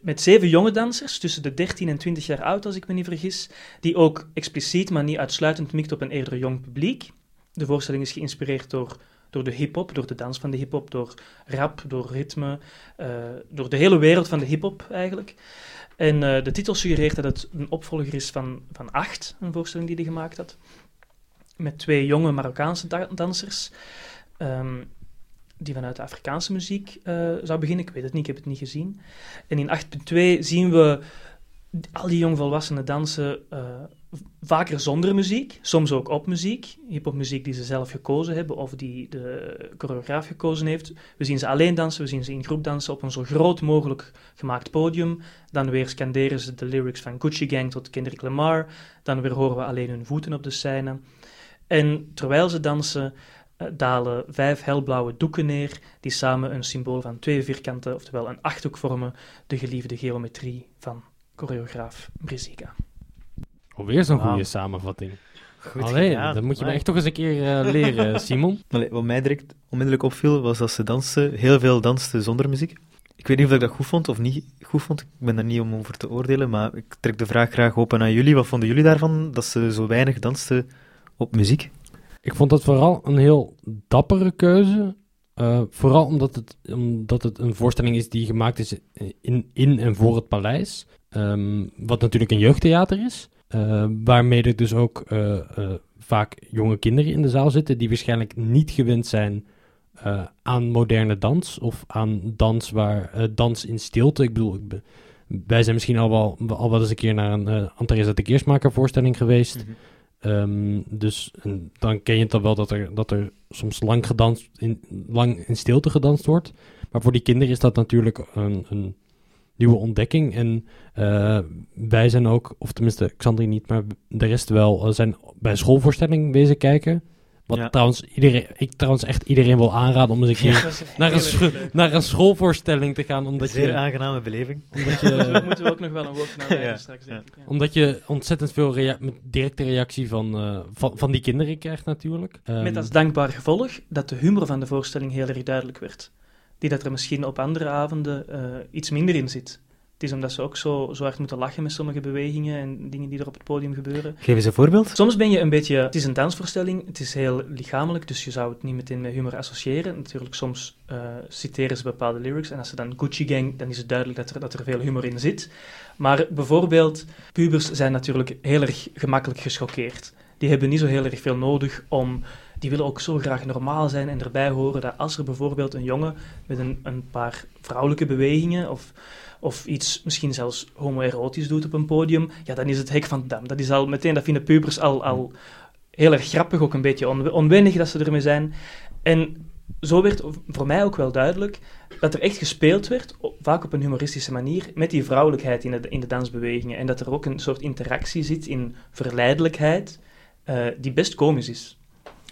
met zeven jonge dansers, tussen de 13 en 20 jaar oud, als ik me niet vergis, die ook expliciet, maar niet uitsluitend mikt op een eerder jong publiek. De voorstelling is geïnspireerd door, door de hip-hop, door de dans van de hip-hop, door rap, door ritme, eh, door de hele wereld van de hip-hop eigenlijk. En eh, de titel suggereert dat het een opvolger is van, van Acht, een voorstelling die hij gemaakt had. Met twee jonge Marokkaanse da- dansers. ehm, die vanuit de Afrikaanse muziek eh, zou beginnen. Ik weet het niet, ik heb het niet gezien. En in 8.2 zien we al die jongvolwassenen dansen eh, vaker zonder muziek, soms ook op muziek. Hip-hopmuziek die ze zelf gekozen hebben of die de choreograaf gekozen heeft. We zien ze alleen dansen, we zien ze in groep dansen op een zo groot mogelijk gemaakt podium. Dan weer scanderen ze de lyrics van Gucci Gang tot Kendrick Lamar. Dan weer horen we alleen hun voeten op de scène. En terwijl ze dansen, eh, dalen vijf helblauwe doeken neer, die samen een symbool van twee vierkanten, oftewel een achthoek vormen, de geliefde geometrie van choreograaf Briziga. Alweer zo'n goede samenvatting. Goed Allee, gedaan. dat moet je me echt toch eens een keer eh, leren, Simon. Allee, wat mij direct onmiddellijk opviel, was dat ze dansten, heel veel dansten zonder muziek. Ik weet niet of ik dat goed vond of niet goed vond. Ik ben daar niet om over te oordelen, maar ik trek de vraag graag open aan jullie. Wat vonden jullie daarvan, dat ze zo weinig dansten op muziek? Ik vond dat vooral een heel dappere keuze. Eh, vooral omdat het, omdat het een voorstelling is die gemaakt is in, in en voor het paleis. Ehm, wat natuurlijk een jeugdtheater is. Eh, waarmee er dus ook eh, eh, vaak jonge kinderen in de zaal zitten. die waarschijnlijk niet gewend zijn aan moderne dans. of aan dans waar dans in stilte. Ik bedoel, ik be- wij zijn misschien al wel, al wel eens een keer naar een uh, de Keersmaker voorstelling geweest. Ehm, dus dan ken je het al wel dat er, dat er soms lang, gedanst in, lang in stilte gedanst wordt. Maar voor die kinderen is dat natuurlijk een, een nieuwe ontdekking. En eh, wij zijn ook, of tenminste Xandri niet, maar de rest wel, eh, zijn bij een schoolvoorstelling wezen kijken. Wat Ja. trouwens iedereen, ik trouwens echt iedereen wil aanraden om eens een keer naar, een scho- naar een schoolvoorstelling te gaan. Omdat Zeer je, aangename beleving. omdat Daar je, moeten we ook nog wel een woord naar wijden Ja. straks, denk ik. ja. omdat je ontzettend veel rea- met directe reactie van, eh, van, van die kinderen krijgt natuurlijk. Met Ehm, als dankbaar gevolg dat de humor van de voorstelling heel erg duidelijk werd. Die dat er misschien op andere avonden eh, iets minder in zit. Het is omdat ze ook zo, zo hard moeten lachen met sommige bewegingen en dingen die er op het podium gebeuren. Geef eens een voorbeeld. Soms ben je een beetje... Het is een dansvoorstelling, het is heel lichamelijk, dus je zou het niet meteen met humor associëren. Natuurlijk, soms eh, citeren ze bepaalde lyrics en als ze dan Gucci Gang, dan is het duidelijk dat er, dat er veel humor in zit. Maar bijvoorbeeld, pubers zijn natuurlijk heel erg gemakkelijk gechoqueerd. Die hebben niet zo heel erg veel nodig om... Die willen ook zo graag normaal zijn en erbij horen dat als er bijvoorbeeld een jongen met een, een paar vrouwelijke bewegingen of, of iets misschien zelfs homoerotisch doet op een podium, ja, dan is het hek van de dam. Dat is al meteen, dat vinden pubers al, al heel erg grappig, ook een beetje onwe- onwennig dat ze ermee zijn. En zo werd voor mij ook wel duidelijk dat er echt gespeeld werd, vaak op een humoristische manier, met die vrouwelijkheid in de, in de dansbewegingen. En dat er ook een soort interactie zit in verleidelijkheid, eh, die best komisch is.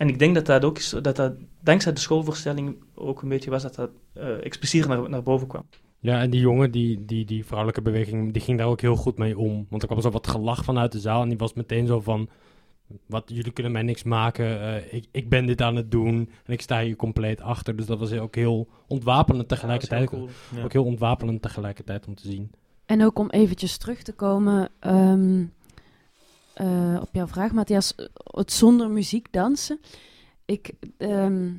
En ik denk dat dat ook is, dat dat dankzij de schoolvoorstelling ook een beetje was dat dat eh expliciet naar, naar boven kwam. Ja, en die jongen, die, die, die vrouwelijke beweging, die ging daar ook heel goed mee om. Want er kwam zo wat gelach vanuit de zaal en die was meteen zo van... Wat, jullie kunnen mij niks maken, eh, ik, ik ben dit aan het doen en ik sta hier compleet achter. Dus dat was ook heel ontwapenend tegelijkertijd. Ja, dat is heel cool. Ja. Ook heel ontwapenend tegelijkertijd om te zien. En ook om eventjes terug te komen ehm, eh, op jouw vraag, Matthias, het zonder muziek dansen. Ik ehm,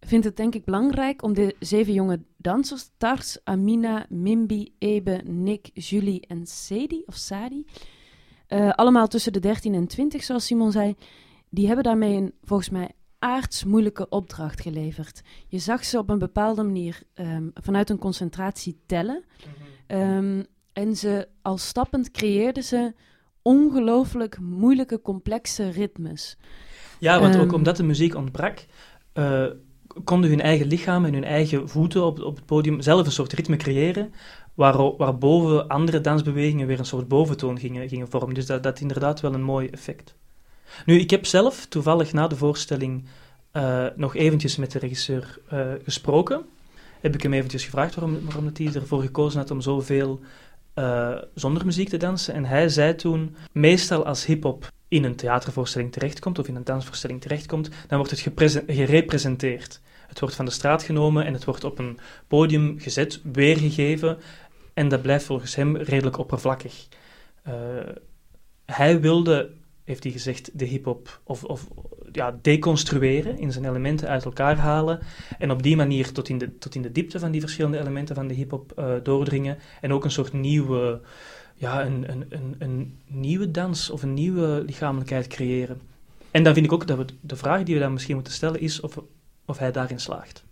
vind het denk ik belangrijk om de zeven jonge dansers, Tars, Amina, Mimbi, Ebe, Nick, Julie en Sedi, of Sadi, eh, allemaal tussen de 13 en 20, zoals Simon zei, die hebben daarmee een volgens mij aardsmoeilijke opdracht geleverd. Je zag ze op een bepaalde manier ehm, vanuit een concentratie tellen. Ehm, en ze al stappend creëerden ze ongelooflijk moeilijke, complexe ritmes. Ja, want ook Ehm. omdat de muziek ontbrak, eh, konden hun eigen lichaam en hun eigen voeten op, op het podium zelf een soort ritme creëren, waar, waarboven andere dansbewegingen weer een soort boventoon gingen, gingen vormen. Dus dat, dat inderdaad wel een mooi effect. Nu, ik heb zelf toevallig na de voorstelling eh, nog eventjes met de regisseur eh, gesproken. Heb ik hem eventjes gevraagd waarom, waarom dat hij ervoor gekozen had om zoveel eh, zonder muziek te dansen. En hij zei toen, meestal als hip-hop in een theatervoorstelling terechtkomt of in een dansvoorstelling terechtkomt, dan wordt het gerepresenteerd. Het wordt van de straat genomen en het wordt op een podium gezet, weergegeven. En dat blijft volgens hem redelijk oppervlakkig. Eh, hij wilde, heeft hij gezegd, de hip-hop of, of ja, deconstrueren, in zijn elementen uit elkaar halen. En op die manier tot in de, tot in de diepte van die verschillende elementen van de hip-hop eh, doordringen. En ook een soort nieuwe, ja, een, een, een, nieuwe dans of een nieuwe lichamelijkheid creëren. En dan vind ik ook dat we de vraag die we dan misschien moeten stellen is of, of hij daarin slaagt.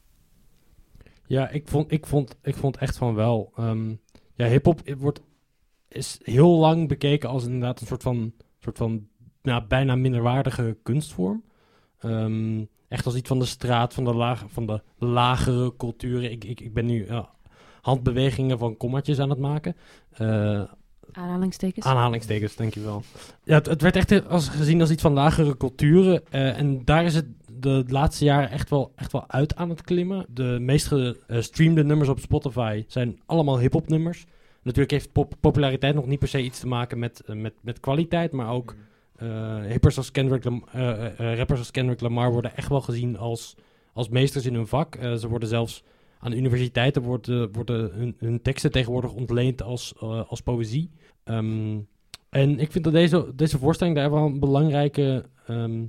Ja, ik vond, ik vond, ik vond echt van wel. Ehm, ja, hip-hop wordt is heel lang bekeken als inderdaad een soort van, soort van nou, bijna minderwaardige kunstvorm. Ehm, echt als iets van de straat, van de, laag, van de lagere culturen. Ik, ik, ik ben nu handbewegingen van kommatjes aan het maken. Eh, Aanhalingstekens. Aanhalingstekens, dankjewel. Ja, het, het werd echt als, gezien als iets van lagere culturen. eh, en daar is het de laatste jaren echt wel, echt wel uit aan het klimmen. De meest gestreamde nummers op Spotify zijn allemaal hip-hop nummers. Natuurlijk heeft pop- populariteit nog niet per se iets te maken met, eh, met, met kwaliteit, maar ook eh, hippers als Kendrick Lam- eh, eh, eh, rappers als Lamar worden echt wel gezien als, als meesters in hun vak. Eh, ze worden zelfs aan universiteiten worden, worden hun, hun teksten tegenwoordig ontleend als, eh, als poëzie. Ehm, en ik vind dat deze, deze voorstelling daar wel een belangrijke ehm,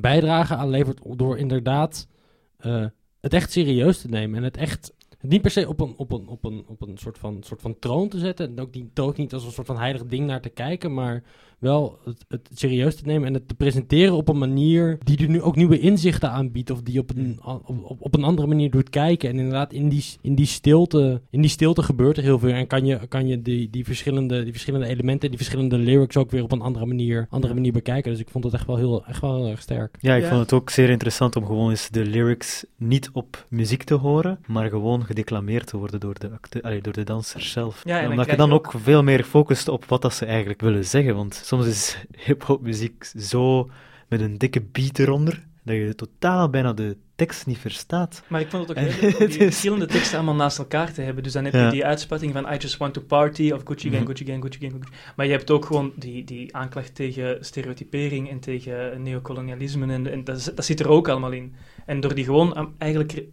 bijdrage aan levert door inderdaad eh, het echt serieus te nemen en het echt niet per se op een, op een, op een, op een soort, van, soort van troon te zetten. En ook niet, ook niet als een soort van heilig ding naar te kijken. Maar wel het, het serieus te nemen en het te presenteren op een manier die er nu ook nieuwe inzichten aanbiedt. Of die op een, op, op, op een andere manier doet kijken. En inderdaad, in die, in die, stilte, in die stilte gebeurt er heel veel. En kan je, kan je die, die, verschillende, die verschillende elementen, die verschillende lyrics ook weer op een andere manier, andere manier bekijken. Dus ik vond het echt wel heel, echt wel heel erg sterk. Ja, ik Ja. vond het ook zeer interessant om gewoon eens de lyrics niet op muziek te horen, maar gewoon gedeclameerd te worden door de, acte- allee, door de dansers zelf. Ja, en dan Omdat je dan ook veel meer focust op wat dat ze eigenlijk willen zeggen, want soms is hip-hop muziek zo met een dikke beat eronder, dat je totaal bijna de tekst niet verstaat. Maar ik vond het ook heel leuk om die verschillende teksten allemaal naast elkaar te hebben. Dus dan heb Ja. je die uitspatting van I just want to party of Gucci gang, Mhm. Gucci gang, Gucci gang, Gucci. Maar je hebt ook gewoon die, die aanklacht tegen stereotypering en tegen neocolonialisme. En, en dat, dat zit er ook allemaal in. En door die gewoon eigenlijk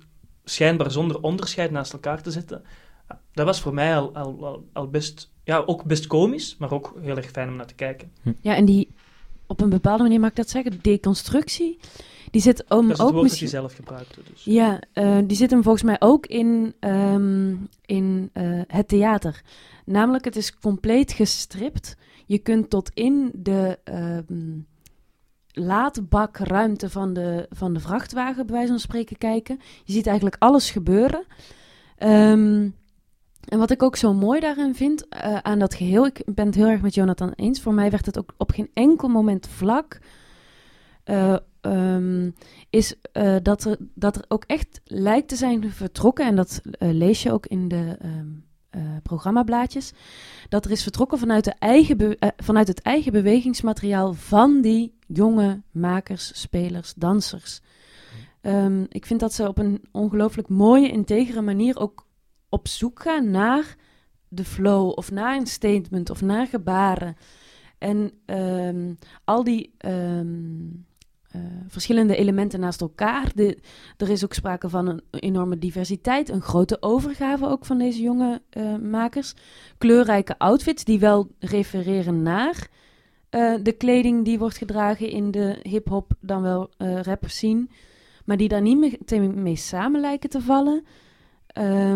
schijnbaar zonder onderscheid naast elkaar te zetten, dat was voor mij al, al, al, al best, ja, ook best komisch, maar ook heel erg fijn om naar te kijken. Ja, en die, op een bepaalde manier mag ik dat zeggen, deconstructie, die zit om dat is het ook woord dat misschien... zelf gebruikte. Dus. Ja, eh, die zit hem volgens mij ook in, ehm, in eh, het theater. Namelijk, het is compleet gestript. Je kunt tot in de ehm laadbakruimte van de, van de vrachtwagen, bij wijze van spreken, kijken. Je ziet eigenlijk alles gebeuren. Ehm, en wat ik ook zo mooi daarin vind eh, aan dat geheel, ik ben het heel erg met Jonathan eens. Voor mij werd het ook op geen enkel moment vlak. Eh, ehm, is eh, dat, er, dat er ook echt lijkt te zijn vertrokken, en dat lees je ook in de eh, programmablaadjes, dat er is vertrokken vanuit, de eigen vanuit het eigen bewegingsmateriaal van die jonge makers, spelers, dansers. Ehm, ik vind dat ze op een ongelooflijk mooie, integere manier ook op zoek gaan naar de flow, of naar een statement, of naar gebaren. En ehm, al die ehm, eh, verschillende elementen naast elkaar. De, er is ook sprake van een enorme diversiteit, een grote overgave ook van deze jonge eh, makers. Kleurrijke outfits die wel refereren naar eh, de kleding die wordt gedragen in de hip-hop, dan wel rap scene, maar die daar niet mee samen lijken te vallen. Eh,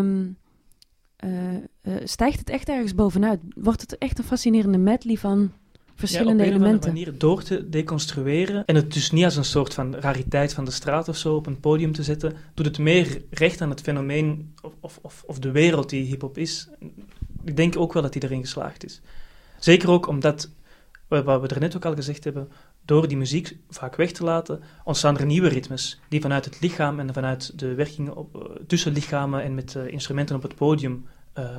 stijgt het echt ergens bovenuit? Wordt het echt een fascinerende medley van verschillende ja, op elementen? andere manier door te deconstrueren en het dus niet als een soort van rariteit van de straat of zo op een podium te zetten, doet het meer recht aan het fenomeen of, of, of, de wereld die hip-hop is. Ik denk ook wel dat hij erin geslaagd is. Zeker ook omdat, wa- wat we er net ook al gezegd hebben, door die muziek vaak weg te laten, ontstaan er nieuwe ritmes die vanuit het lichaam en vanuit de werking op, eh, tussen lichamen en met eh, instrumenten op het podium eh,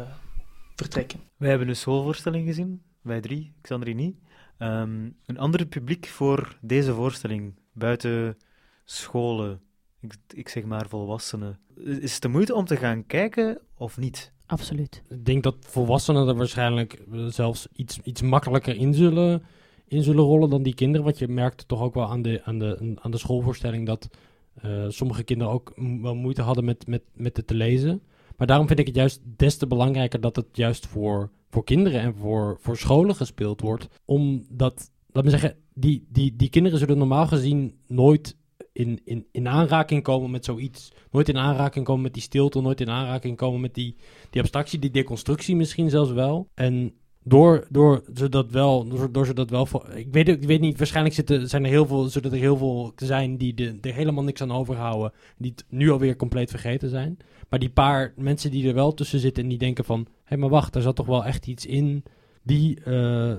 vertrekken. Wij hebben een schoolvoorstelling gezien, wij drie, Xandri niet. Ehm, een ander publiek voor deze voorstelling, buiten scholen, ik, ik zeg maar volwassenen. Is het de moeite om te gaan kijken of niet? Absoluut. Ik denk dat volwassenen er waarschijnlijk eh, zelfs iets, iets makkelijker in zullen, in zullen rollen dan die kinderen. Want je merkte toch ook wel aan de, aan de, aan de schoolvoorstelling dat eh, sommige kinderen ook wel moeite hadden met, met, met het te lezen. Maar daarom vind ik het juist des te belangrijker dat het juist voor, voor kinderen en voor, voor scholen gespeeld wordt. Omdat, laat me zeggen, die, die, die kinderen zullen normaal gezien nooit in, in, in aanraking komen met zoiets. Nooit in aanraking komen met die stilte, nooit in aanraking komen met die, die abstractie, die deconstructie misschien zelfs wel. En door, door ze dat wel, door, ze dat wel, ik weet, ik weet niet, waarschijnlijk zitten, zijn er heel veel, zullen er heel veel zijn die de, er helemaal niks aan overhouden, die het nu alweer compleet vergeten zijn. Maar die paar mensen die er wel tussen zitten en die denken van, hé hey, maar wacht, daar zat toch wel echt iets in, die, eh,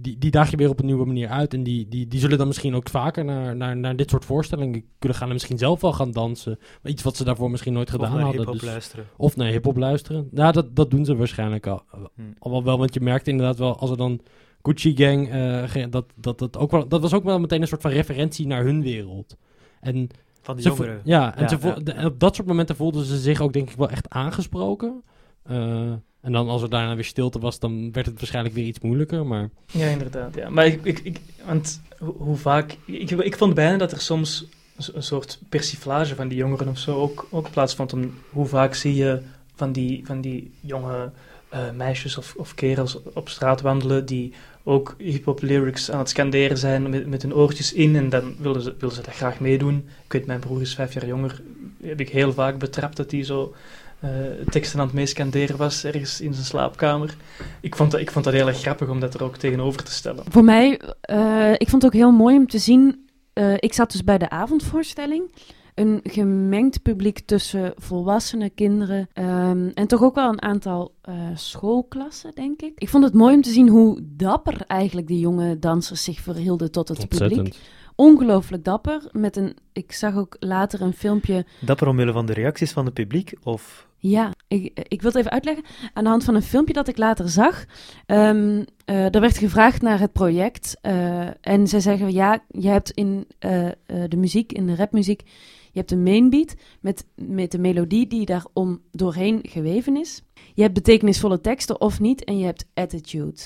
die, die daag je weer op een nieuwe manier uit. En die, die, die zullen dan misschien ook vaker naar, naar, naar dit soort voorstellingen kunnen gaan en misschien zelf wel gaan dansen. Iets wat ze daarvoor misschien nooit gedaan of naar hadden. hip-hop Dus- luisteren. of naar hip-hop luisteren. Ja, dat, dat doen ze waarschijnlijk al, Hm. al wel, wel. Want je merkt inderdaad wel, als er dan Gucci Gang, ge- dat, dat, dat, ook wel, dat was ook wel meteen een soort van referentie naar hun wereld. En, Van de vo- jongeren. ja, en Ja, ze vo- ja. de- en op dat soort momenten voelden ze zich ook denk ik wel echt aangesproken. Eh, en dan als er daarna weer stilte was, dan werd het waarschijnlijk weer iets moeilijker. Maar Ja, inderdaad. Ja. Maar ik, ik, ik, want hoe, vaak... Ik, ik vond bijna dat er soms een, so- een soort persiflage van die jongeren of zo ook, ook plaatsvond. Hoe vaak zie je van die, van die jonge eh, meisjes of, of kerels op straat wandelen die ook hip-hop lyrics aan het scanderen zijn met, met hun oortjes in en dan willen ze, willen ze dat graag meedoen. Ik weet, mijn broer is vijf jaar jonger. Heb ik heel vaak betrapt dat hij zo eh, teksten aan het meescanderen was ergens in zijn slaapkamer. Ik vond, dat, ik vond dat heel erg grappig om dat er ook tegenover te stellen. Voor mij, eh, ik vond het ook heel mooi om te zien. eh, ik zat dus bij de avondvoorstelling. Een gemengd publiek tussen volwassenen, kinderen ehm, en toch ook wel een aantal eh, schoolklassen, denk ik. Ik vond het mooi om te zien hoe dapper eigenlijk die jonge dansers zich verhielden tot het publiek. ontzettend. Ongelooflijk dapper. Met een, ik zag ook later een filmpje Dapper omwille van de reacties van het publiek? Of ja, ik, ik wil het even uitleggen. Aan de hand van een filmpje dat ik later zag. eh, er werd gevraagd naar het project. eh, en zij zeggen, ja, je hebt in eh, de muziek, in de rapmuziek... je hebt een mainbeat met, met de melodie die daarom doorheen geweven is. Je hebt betekenisvolle teksten of niet en je hebt attitude.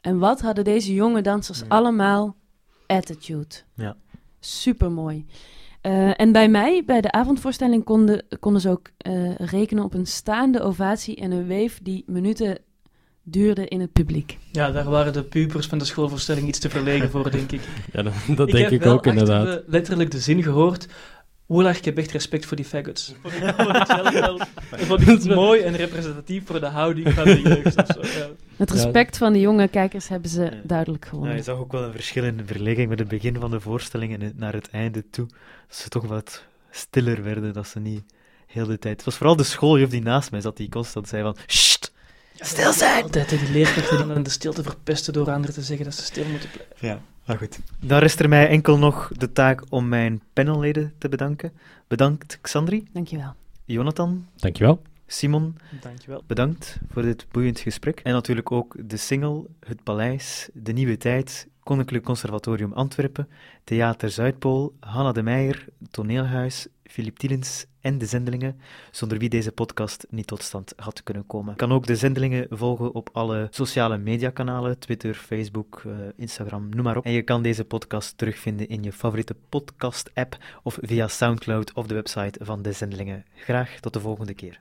En wat hadden deze jonge dansers Ja. allemaal? Attitude. Ja. Supermooi. Eh, en bij mij, bij de avondvoorstelling, konden, konden ze ook eh, rekenen op een staande ovatie en een weef die minuten duurde in het publiek. Ja, daar waren de pubers van de schoolvoorstelling iets te verlegen voor, denk ik. Ja, dat, dat denk heb ik ook inderdaad. achter de- letterlijk de zin gehoord. Ik heb echt respect voor die faggots. Ik- vond wel- het mooi en representatief voor de houding van de jeugd of zo. Ja. Het respect van de jonge kijkers hebben ze Ja. duidelijk gewonnen. je zag ook wel een verschil in de verlegging met het begin van de voorstelling en het- naar het einde toe. Dat ze toch wat stiller werden, dat ze niet heel de tijd... Het was vooral de schooljuf die naast mij zat, die constant zei van... Sst! Stil zijn! Altijd die leerkrachten die dan de stilte verpesten door anderen te zeggen dat ze stil moeten blijven. Ja, maar goed. Dan rest er mij enkel nog de taak om mijn panelleden te bedanken. Bedankt Xandri, Dankjewel. Jonathan, Dankjewel. Simon, Dankjewel. bedankt voor dit boeiend gesprek. En natuurlijk ook de single, Het Paleis, De Nieuwe Tijd, Koninklijk Conservatorium Antwerpen, Theater Zuidpool, Hanna de Meijer, Toneelhuis, Filip Tielens en de Zendelingen, zonder wie deze podcast niet tot stand had kunnen komen. Je kan ook de Zendelingen volgen op alle sociale mediakanalen, Twitter, Facebook, eh, Instagram, noem maar op. En je kan deze podcast terugvinden in je favoriete podcast-app of via Soundcloud of de website van de Zendelingen. Graag tot de volgende keer.